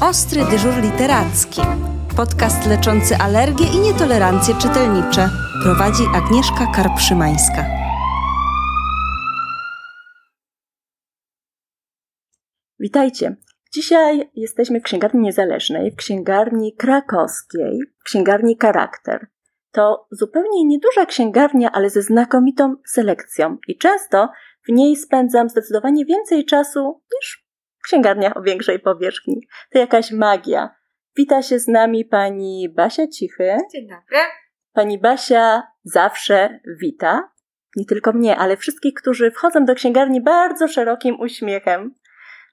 Ostry dyżur literacki. Podcast leczący alergie i nietolerancje czytelnicze. Prowadzi Agnieszka Karpszymańska. Witajcie. Dzisiaj jesteśmy w księgarni niezależnej, w księgarni krakowskiej, w księgarni Charakter. To zupełnie nieduża księgarnia, ale ze znakomitą selekcją i często w niej spędzam zdecydowanie więcej czasu niż w księgarniach o większej powierzchni. To jakaś magia. Wita się z nami pani Basia Cichy. Dzień dobry. Pani Basia zawsze wita, nie tylko mnie, ale wszystkich, którzy wchodzą do księgarni bardzo szerokim uśmiechem.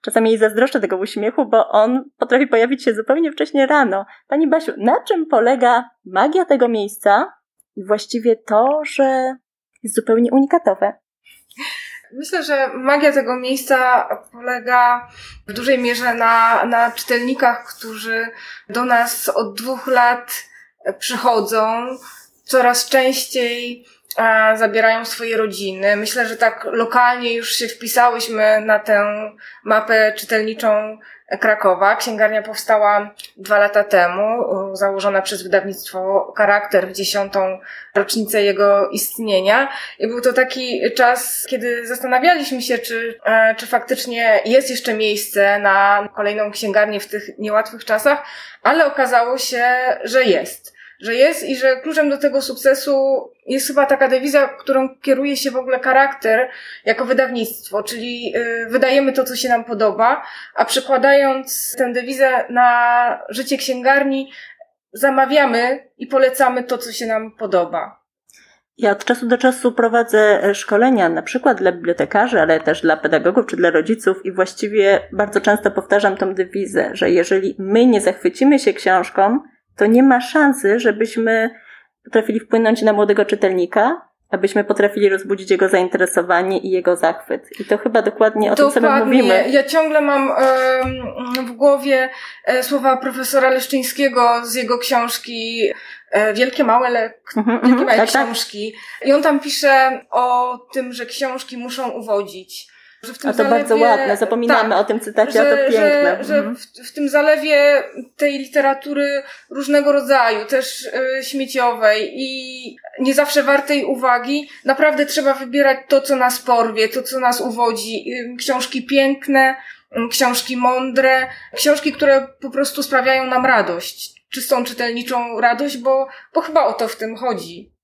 Czasami jej zazdroszczę tego uśmiechu, bo on potrafi pojawić się zupełnie wcześnie rano. Pani Basiu, na czym polega magia tego miejsca i właściwie to, że jest zupełnie unikatowe? Myślę, że magia tego miejsca polega w dużej mierze na, na czytelnikach, którzy do nas od dwóch lat przychodzą, coraz częściej a, zabierają swoje rodziny. Myślę, że tak lokalnie już się wpisałyśmy na tę mapę czytelniczą Krakowa. Księgarnia powstała dwa lata temu, założona przez wydawnictwo Charakter w dziesiątą rocznicę jego istnienia. I był to taki czas, kiedy zastanawialiśmy się, czy, e, czy faktycznie jest jeszcze miejsce na kolejną księgarnię w tych niełatwych czasach, ale okazało się, że jest że jest i że kluczem do tego sukcesu jest chyba taka dewiza, którą kieruje się w ogóle charakter jako wydawnictwo, czyli y, wydajemy to, co się nam podoba, a przekładając tę dewizę na życie księgarni, zamawiamy i polecamy to, co się nam podoba. Ja od czasu do czasu prowadzę szkolenia, na przykład dla bibliotekarzy, ale też dla pedagogów czy dla rodziców, i właściwie bardzo często powtarzam tą dewizę, że jeżeli my nie zachwycimy się książką, to nie ma szansy, żebyśmy potrafili wpłynąć na młodego czytelnika, abyśmy potrafili rozbudzić jego zainteresowanie i jego zachwyt. I to chyba dokładnie o dokładnie. tym samym mówimy. Ja ciągle mam w głowie e, słowa profesora Leszczyńskiego z jego książki e, Wielkie Małe, le, mm-hmm, Wielkie Małe tak, tak. Książki. I on tam pisze o tym, że książki muszą uwodzić a to zalewie, bardzo ładne, zapominamy tak, o tym cytacie, że, a to piękne. Że, że mhm. w, w, tym zalewie tej literatury różnego rodzaju, też y, śmieciowej i nie zawsze wartej uwagi, naprawdę trzeba wybierać to, co nas porwie, to, co nas uwodzi. Y, książki piękne, y, książki mądre, książki, które po prostu sprawiają nam radość. Czystą czytelniczą radość, bo, bo chyba o to w tym chodzi.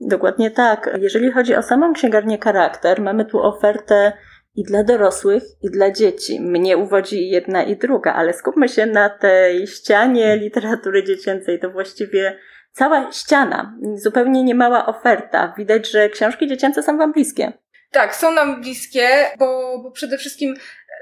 Dokładnie tak. Jeżeli chodzi o samą księgarnię charakter, mamy tu ofertę i dla dorosłych, i dla dzieci. Mnie uwodzi jedna i druga, ale skupmy się na tej ścianie literatury dziecięcej. To właściwie cała ściana, zupełnie niemała oferta. Widać, że książki dziecięce są Wam bliskie. Tak, są nam bliskie, bo, bo przede wszystkim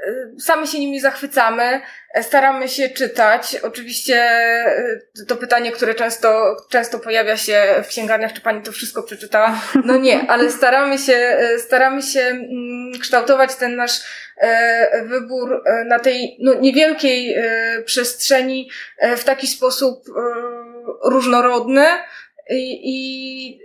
e, sami się nimi zachwycamy, e, staramy się czytać. Oczywiście e, to pytanie, które często, często pojawia się w księgarniach, czy pani to wszystko przeczytała? No nie, ale staramy się, staramy się mm, kształtować ten nasz wybór na tej no, niewielkiej przestrzeni w taki sposób różnorodny i, i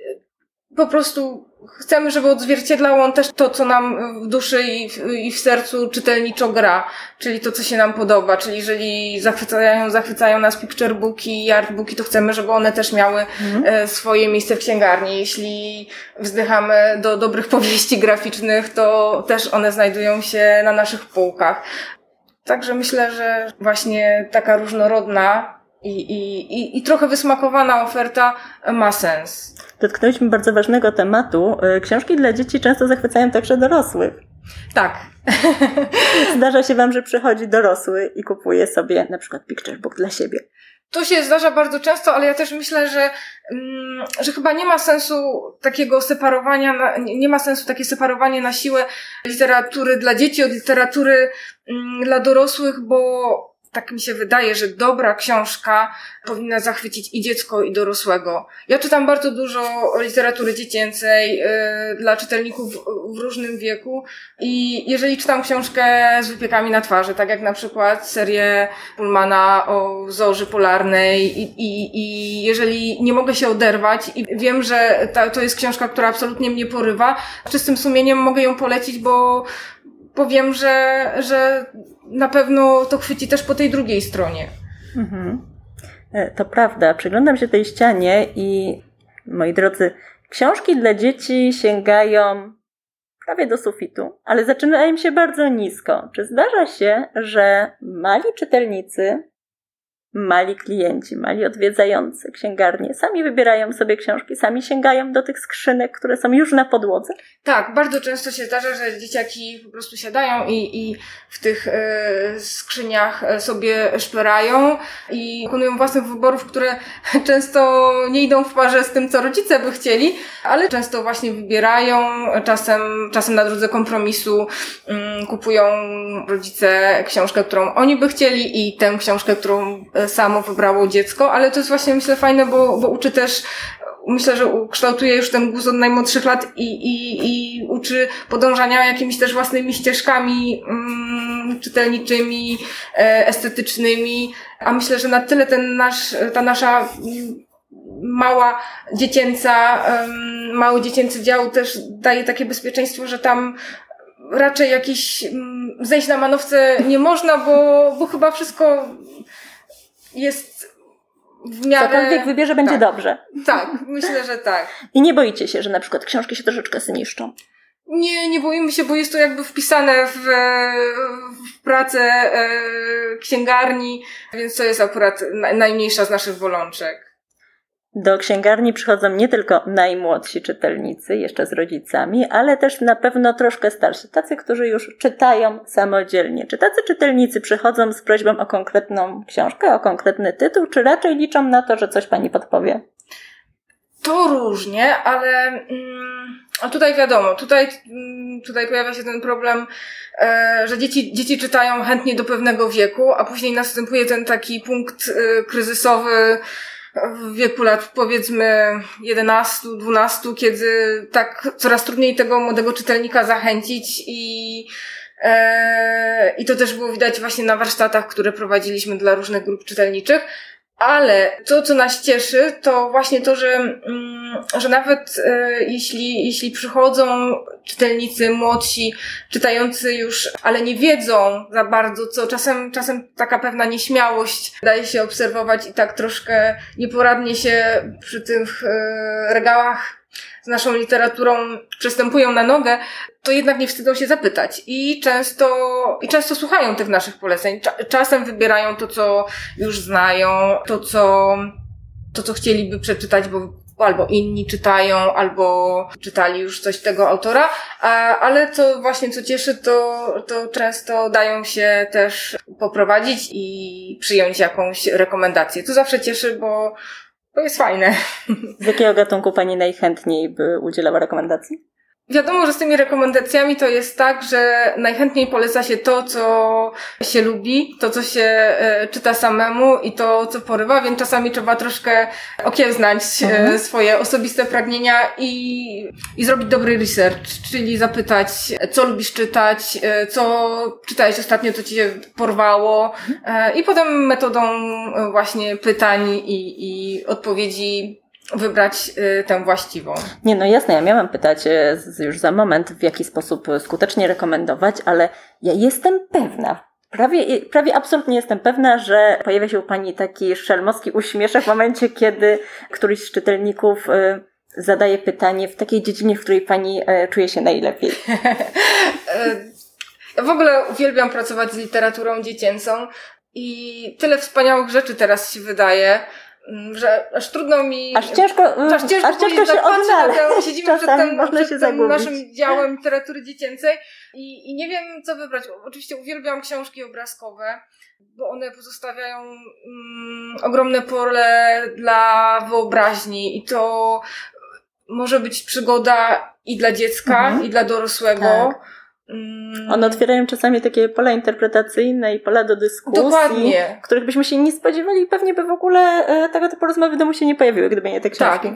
po prostu chcemy, żeby odzwierciedlał on też to, co nam w duszy i w, i w sercu czytelniczo gra, czyli to, co się nam podoba, czyli jeżeli zachwycają, zachwycają nas picturebooki i artbooki, to chcemy, żeby one też miały mhm. swoje miejsce w księgarni. Jeśli wzdychamy do dobrych powieści graficznych, to też one znajdują się na naszych półkach. Także myślę, że właśnie taka różnorodna i, i, i, trochę wysmakowana oferta ma sens. Dotknęliśmy bardzo ważnego tematu. E, książki dla dzieci często zachwycają także dorosłych. Tak. Zdarza się Wam, że przychodzi dorosły i kupuje sobie na przykład picture book dla siebie. To się zdarza bardzo często, ale ja też myślę, że, mm, że chyba nie ma sensu takiego separowania, nie ma sensu takie separowanie na siłę literatury dla dzieci od literatury mm, dla dorosłych, bo tak mi się wydaje, że dobra książka powinna zachwycić i dziecko, i dorosłego. Ja czytam bardzo dużo literatury dziecięcej yy, dla czytelników w różnym wieku i jeżeli czytam książkę z wypiekami na twarzy, tak jak na przykład serię Pullmana o zorzy polarnej i, i, i jeżeli nie mogę się oderwać i wiem, że ta, to jest książka, która absolutnie mnie porywa, czystym sumieniem mogę ją polecić, bo bo wiem, że, że na pewno to chwyci też po tej drugiej stronie. Mhm. E, to prawda. Przyglądam się tej ścianie i moi drodzy, książki dla dzieci sięgają prawie do sufitu, ale zaczynają się bardzo nisko. Czy zdarza się, że mali czytelnicy mali klienci, mali odwiedzający księgarnie sami wybierają sobie książki, sami sięgają do tych skrzynek, które są już na podłodze? Tak, bardzo często się zdarza, że dzieciaki po prostu siadają i, i w tych e, skrzyniach sobie szperają i dokonują własnych wyborów, które często nie idą w parze z tym, co rodzice by chcieli, ale często właśnie wybierają, czasem, czasem na drodze kompromisu mm, kupują rodzice książkę, którą oni by chcieli i tę książkę, którą e, samo wybrało dziecko, ale to jest właśnie myślę fajne, bo, bo uczy też myślę, że kształtuje już ten guz od najmłodszych lat i, i, i uczy podążania jakimiś też własnymi ścieżkami mm, czytelniczymi, e, estetycznymi, a myślę, że na tyle ten nasz, ta nasza mm, mała dziecięca, mały dziecięcy dział też daje takie bezpieczeństwo, że tam raczej jakiś mm, zejść na manowce nie można, bo, bo chyba wszystko jest w miarę... Cokolwiek wybierze, będzie tak. dobrze. Tak, myślę, że tak. I nie boicie się, że na przykład książki się troszeczkę zniszczą? Nie, nie boimy się, bo jest to jakby wpisane w, w pracę e, księgarni, więc to jest akurat najmniejsza z naszych bolączek. Do księgarni przychodzą nie tylko najmłodsi czytelnicy, jeszcze z rodzicami, ale też na pewno troszkę starsi, tacy, którzy już czytają samodzielnie. Czy tacy czytelnicy przychodzą z prośbą o konkretną książkę, o konkretny tytuł, czy raczej liczą na to, że coś pani podpowie? To różnie, ale mm, tutaj wiadomo, tutaj, mm, tutaj pojawia się ten problem, e, że dzieci, dzieci czytają chętnie do pewnego wieku, a później następuje ten taki punkt e, kryzysowy, w wieku lat powiedzmy 11, 12, kiedy tak coraz trudniej tego młodego czytelnika zachęcić i e, i to też było widać właśnie na warsztatach, które prowadziliśmy dla różnych grup czytelniczych. Ale to, co nas cieszy, to właśnie to, że, mm, że nawet e, jeśli, jeśli przychodzą czytelnicy młodsi, czytający już, ale nie wiedzą za bardzo, co czasem, czasem taka pewna nieśmiałość daje się obserwować i tak troszkę nieporadnie się przy tych e, regałach z naszą literaturą przystępują na nogę, to jednak nie wstydzą się zapytać. I często, i często słuchają tych naszych poleceń. Czasem wybierają to, co już znają, to, co, to, co chcieliby przeczytać, bo albo inni czytają, albo czytali już coś tego autora, ale co właśnie co cieszy, to, to często dają się też poprowadzić i przyjąć jakąś rekomendację. To zawsze cieszy, bo to jest fajne. Z jakiego gatunku Pani najchętniej by udzielała rekomendacji? Wiadomo, że z tymi rekomendacjami to jest tak, że najchętniej poleca się to, co się lubi, to, co się e, czyta samemu i to, co porywa, więc czasami trzeba troszkę okiełznać e, mhm. swoje osobiste pragnienia i, i zrobić dobry research, czyli zapytać, co lubisz czytać, e, co czytałeś ostatnio, co ci się porwało e, i potem metodą właśnie pytań i, i odpowiedzi wybrać y, tę właściwą. Nie, no jasne, ja miałam pytać y, już za moment, w jaki sposób skutecznie rekomendować, ale ja jestem pewna, prawie, prawie absolutnie jestem pewna, że pojawia się u Pani taki szelmowski uśmieszek w momencie, kiedy któryś z czytelników y, zadaje pytanie w takiej dziedzinie, w której Pani czuje się najlepiej. w ogóle uwielbiam pracować z literaturą dziecięcą i tyle wspaniałych rzeczy teraz się wydaje. Mm, że aż trudno mi... Aż ciężko, aż ciężko, aż ciężko się odnaleźć. Siedzimy Czasami przed, tym, można przed się tym zagubić. naszym działem literatury dziecięcej i, i nie wiem, co wybrać. Oczywiście uwielbiam książki obrazkowe, bo one pozostawiają mm, ogromne pole dla wyobraźni i to może być przygoda i dla dziecka, mhm. i dla dorosłego. Tak Mm. One otwierają czasami takie pola interpretacyjne i pola do dyskusji, Dokładnie. których byśmy się nie spodziewali i pewnie by w ogóle e, tego typu rozmowy w domu się nie pojawiły, gdyby nie te książki.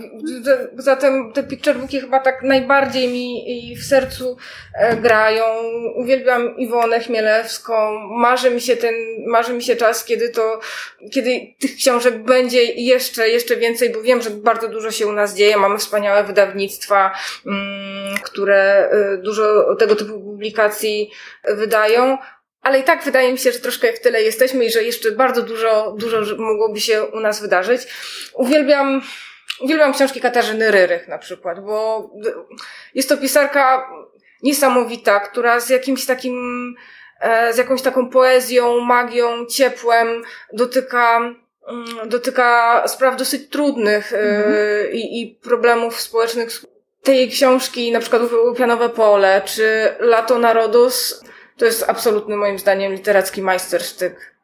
Tak, zatem te picture booki chyba tak najbardziej mi w sercu e, grają. Uwielbiam Iwonę Chmielewską. Marzy mi się ten, marzy mi się czas, kiedy to, kiedy tych książek będzie jeszcze, jeszcze więcej, bo wiem, że bardzo dużo się u nas dzieje. Mamy wspaniałe wydawnictwa, mm, które e, dużo tego typu publikacji wydają. Ale i tak wydaje mi się, że troszkę w tyle jesteśmy i że jeszcze bardzo dużo, dużo mogłoby się u nas wydarzyć. Uwielbiam, uwielbiam książki Katarzyny Ryrych na przykład, bo jest to pisarka niesamowita, która z jakimś takim, e, z jakąś taką poezją, magią, ciepłem dotyka, mm, dotyka spraw dosyć trudnych mhm. i, i problemów społecznych. Tej książki, na przykład Łupianowe Pole, czy Lato Narodus, to jest absolutny moim zdaniem literacki majstersztyk.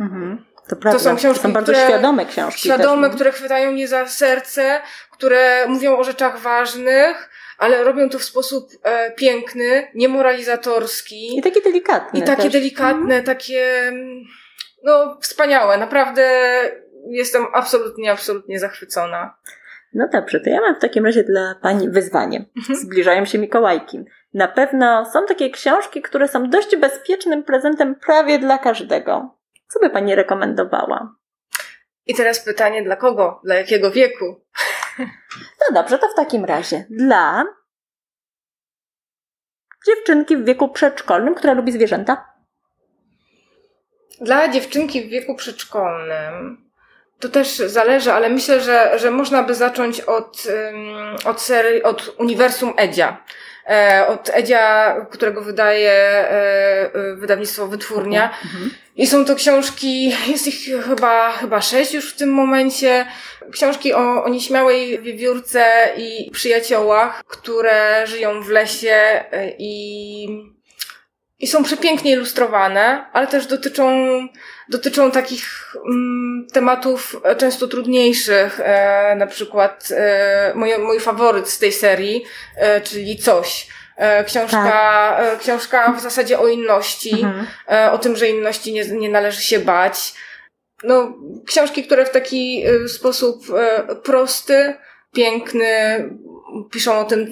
Mhm. To, prawda. to są książki, to są bardzo które, świadome książki. Świadome, też, które chwytają mnie za serce, które mówią o rzeczach ważnych, ale robią to w sposób e, piękny, niemoralizatorski. I takie delikatne. I takie też. delikatne, mhm. takie no wspaniałe. Naprawdę jestem absolutnie, absolutnie zachwycona. No dobrze, to ja mam w takim razie dla Pani wyzwanie. Mhm. Zbliżają się Mikołajki. Na pewno są takie książki, które są dość bezpiecznym prezentem prawie dla każdego. Co by Pani rekomendowała? I teraz pytanie dla kogo? Dla jakiego wieku? No dobrze, to w takim razie dla dziewczynki w wieku przedszkolnym, która lubi zwierzęta. Dla dziewczynki w wieku przedszkolnym to też zależy, ale myślę, że, że można by zacząć od, od serii, od uniwersum Edzia. E, od Edzia, którego wydaje e, e, wydawnictwo Wytwórnia. Mhm. I są to książki, jest ich chyba, chyba sześć już w tym momencie. Książki o, o nieśmiałej wiewiórce i przyjaciołach, które żyją w lesie i i są przepięknie ilustrowane, ale też dotyczą, dotyczą takich mm, tematów często trudniejszych. E, na przykład e, mój, mój faworyt z tej serii, e, czyli Coś. E, książka, tak. E, książka w zasadzie o inności, mhm. E, o tym, że inności nie, nie należy się bać. No, książki, które w taki sposób prosty, piękny piszą o tym,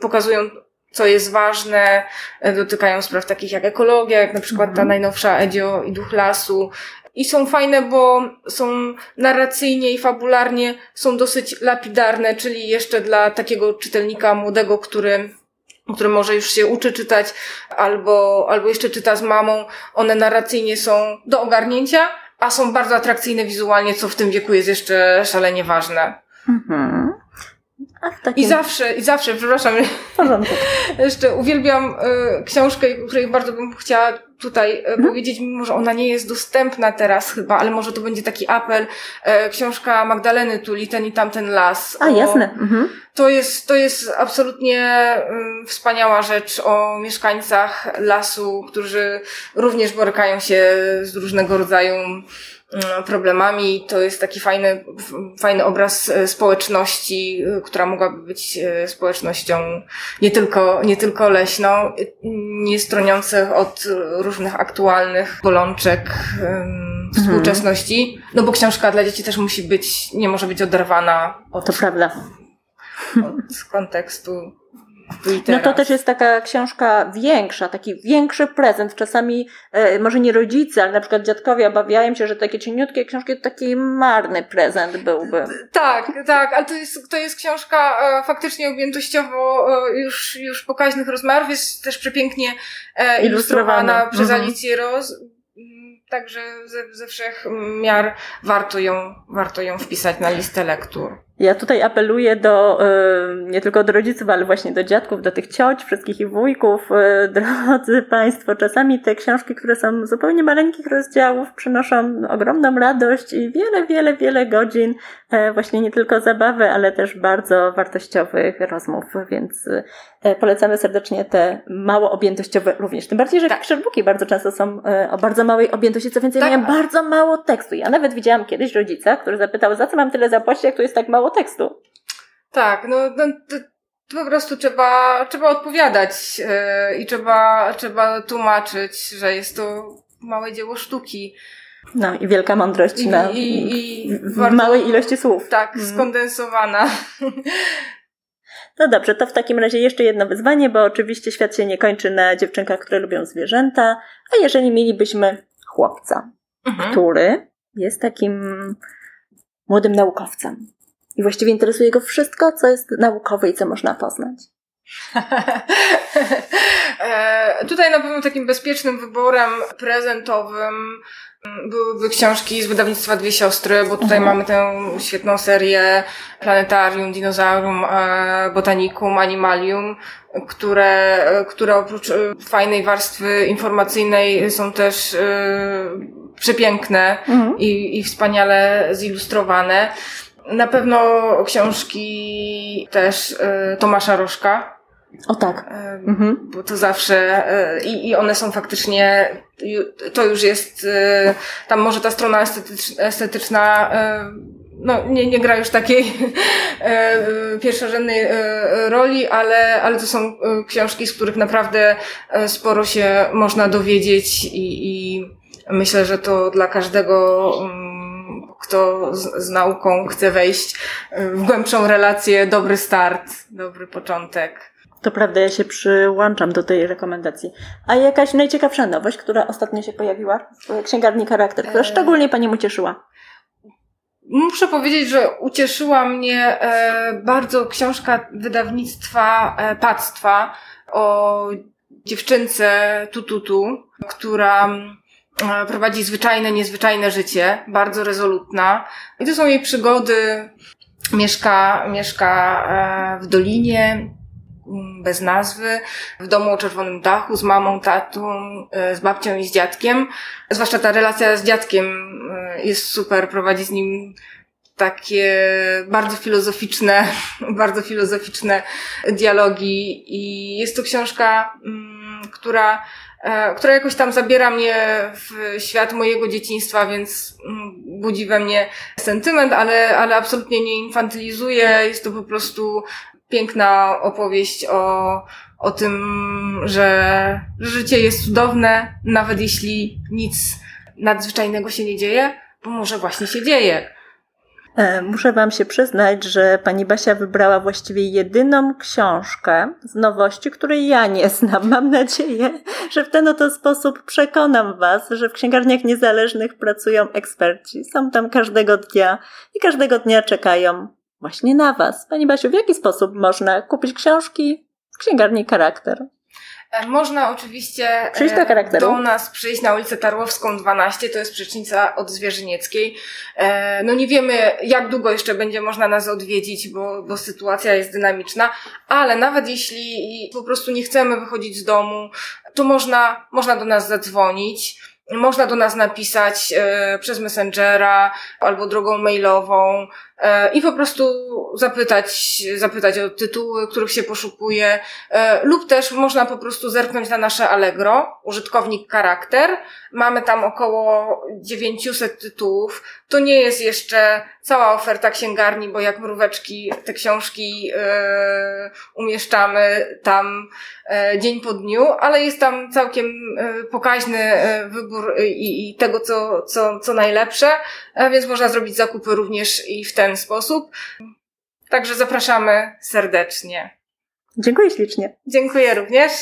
pokazują co jest ważne, e, dotykają spraw takich jak ekologia, jak na przykład ta mhm. najnowsza Edzio i Duch Lasu. I są fajne, bo są narracyjnie i fabularnie są dosyć lapidarne, czyli jeszcze dla takiego czytelnika młodego, który który może już się uczy czytać, albo, albo jeszcze czyta z mamą, one narracyjnie są do ogarnięcia, a są bardzo atrakcyjne wizualnie, co w tym wieku jest jeszcze szalenie ważne. Mhm. Takim... I zawsze, i zawsze, przepraszam, jeszcze uwielbiam y, książkę, której bardzo bym chciała tutaj y, hmm? powiedzieć, mimo że ona nie jest dostępna teraz chyba, ale może to będzie taki apel. Y, książka Magdaleny Tuli, ten i tamten las. A, o, jasne. Mhm. To jest, to jest absolutnie y, wspaniała rzecz o mieszkańcach lasu, którzy również borykają się z różnego rodzaju problemami. To jest taki fajny, fajny obraz e, społeczności, e, która mogłaby być e, społecznością nie tylko, nie tylko leśną, nie stroniących od różnych aktualnych bolączek mhm. współczesności. No bo książka dla dzieci też musi być, nie może być oderwana od, to prawda. od kontekstu no to też jest taka książka większa, taki większy prezent. Czasami e, może nie rodzice, ale na przykład dziadkowie obawiają się, że takie cieniutkie książki to taki marny prezent byłby. Tak, tak, ale to jest, to jest książka e, faktycznie objętościowo e, już, już pokaźnych rozmiarów, jest też przepięknie ilustrowana, ilustrowana przez mhm. Alicję Roz. Także ze, ze wszech miar warto ją, warto ją wpisać na listę lektur. Ja tutaj apeluję do, e, nie tylko do rodziców, ale właśnie do dziadków, do tych cioć, wszystkich ich wujków. E, drodzy Państwo, czasami te książki, które są zupełnie maleńkich rozdziałów, przynoszą ogromną radość i wiele, wiele, wiele godzin e, właśnie nie tylko zabawy, ale też bardzo wartościowych rozmów, więc polecamy serdecznie te mało objętościowe również. Tym bardziej, że tak. bardzo często są o bardzo małej objętości, co więcej, tak. mają bardzo mało tekstu. Ja nawet widziałam kiedyś rodzica, który zapytał, za co mam tyle zapłacić, jak tu jest tak mało tekstu. Tak, no, no po prostu trzeba, trzeba odpowiadać yy, i trzeba, trzeba tłumaczyć, że jest to małe dzieło sztuki. No i wielka mądrość I, na, i, i w bardzo, małej ilości słów. Tak, mm. skondensowana. No dobrze, to w takim razie jeszcze jedno wyzwanie, bo oczywiście świat się nie kończy na dziewczynkach, które lubią zwierzęta, a jeżeli mielibyśmy chłopca, mhm. który jest takim młodym naukowcem, i właściwie interesuje go wszystko, co jest naukowe i co można poznać. E, tutaj na pewno takim bezpiecznym wyborem prezentowym mm, byłyby książki z wydawnictwa Dwie Siostry, bo tutaj Mhm. mamy tę świetną serię Planetarium, Dinozaurium, e, Botanikum, Animalium, które, które oprócz e, fajnej warstwy informacyjnej są też e, przepiękne Mhm. i, i wspaniale zilustrowane. Na pewno książki też e, Tomasza Rożka, O tak. e, Mhm. bo to zawsze e, i, i one są faktycznie, to już jest, tam może ta strona estetycz, estetyczna e, no, nie, nie gra już takiej pierwszorzędnej roli, ale, ale to są książki, z których naprawdę sporo się można dowiedzieć i, i myślę, że to dla każdego, mm, kto z, z nauką chce wejść e, w głębszą relację, dobry start, dobry początek. To prawda, ja się przyłączam do tej rekomendacji. A jakaś najciekawsza nowość, która ostatnio się pojawiła w księgarni Charakter, która E. szczególnie Pani ucieszyła? Muszę powiedzieć, że ucieszyła mnie e, bardzo książka wydawnictwa e, Pactwa o dziewczynce Tututu, która e, prowadzi zwyczajne, niezwyczajne życie, bardzo rezolutna. I to są jej przygody. Mieszka, mieszka e, w dolinie, mm, bez nazwy, w domu o czerwonym dachu, z mamą, tatą, e, z babcią i z dziadkiem. Zwłaszcza ta relacja z dziadkiem e, jest super, prowadzi z nim takie bardzo filozoficzne, bardzo filozoficzne dialogi i jest to książka, mm, która, e, która jakoś tam zabiera mnie w świat mojego dzieciństwa, więc mm, budzi we mnie sentyment, ale, ale absolutnie nie infantylizuje. Jest to po prostu piękna opowieść o, o tym, że życie jest cudowne, nawet jeśli nic nadzwyczajnego się nie dzieje, bo może właśnie się dzieje. E, Muszę Wam się przyznać, że Pani Basia wybrała właściwie jedyną książkę z nowości, której ja nie znam. Mam nadzieję, że w ten oto sposób przekonam Was, że w księgarniach niezależnych pracują eksperci. Są tam każdego dnia i każdego dnia czekają właśnie na Was. Pani Basiu, w jaki sposób można kupić książki w księgarni Charakter? E, Można oczywiście Przyjść do e, charakteru. do nas przyjść na ulicę Tarłowską 12, to jest przecznica od Zwierzynieckiej. E, No nie wiemy, jak długo jeszcze będzie można nas odwiedzić, bo, bo sytuacja jest dynamiczna, ale nawet jeśli po prostu nie chcemy wychodzić z domu, to można, można do nas zadzwonić. Można do nas napisać e, przez Messengera albo drogą mailową e, i po prostu zapytać, zapytać o tytuły, których się poszukuje, e, lub też można po prostu zerknąć na nasze Allegro, użytkownik charakter. Mamy tam około 900 tytułów. To nie jest jeszcze cała oferta księgarni, bo jak mróweczki te książki e, umieszczamy tam e, dzień po dniu, ale jest tam całkiem e, pokaźny wybór e, i, i tego, co, co, co najlepsze, więc można zrobić zakupy również i w ten sposób. Także zapraszamy serdecznie. Dziękuję ślicznie. Dziękuję również.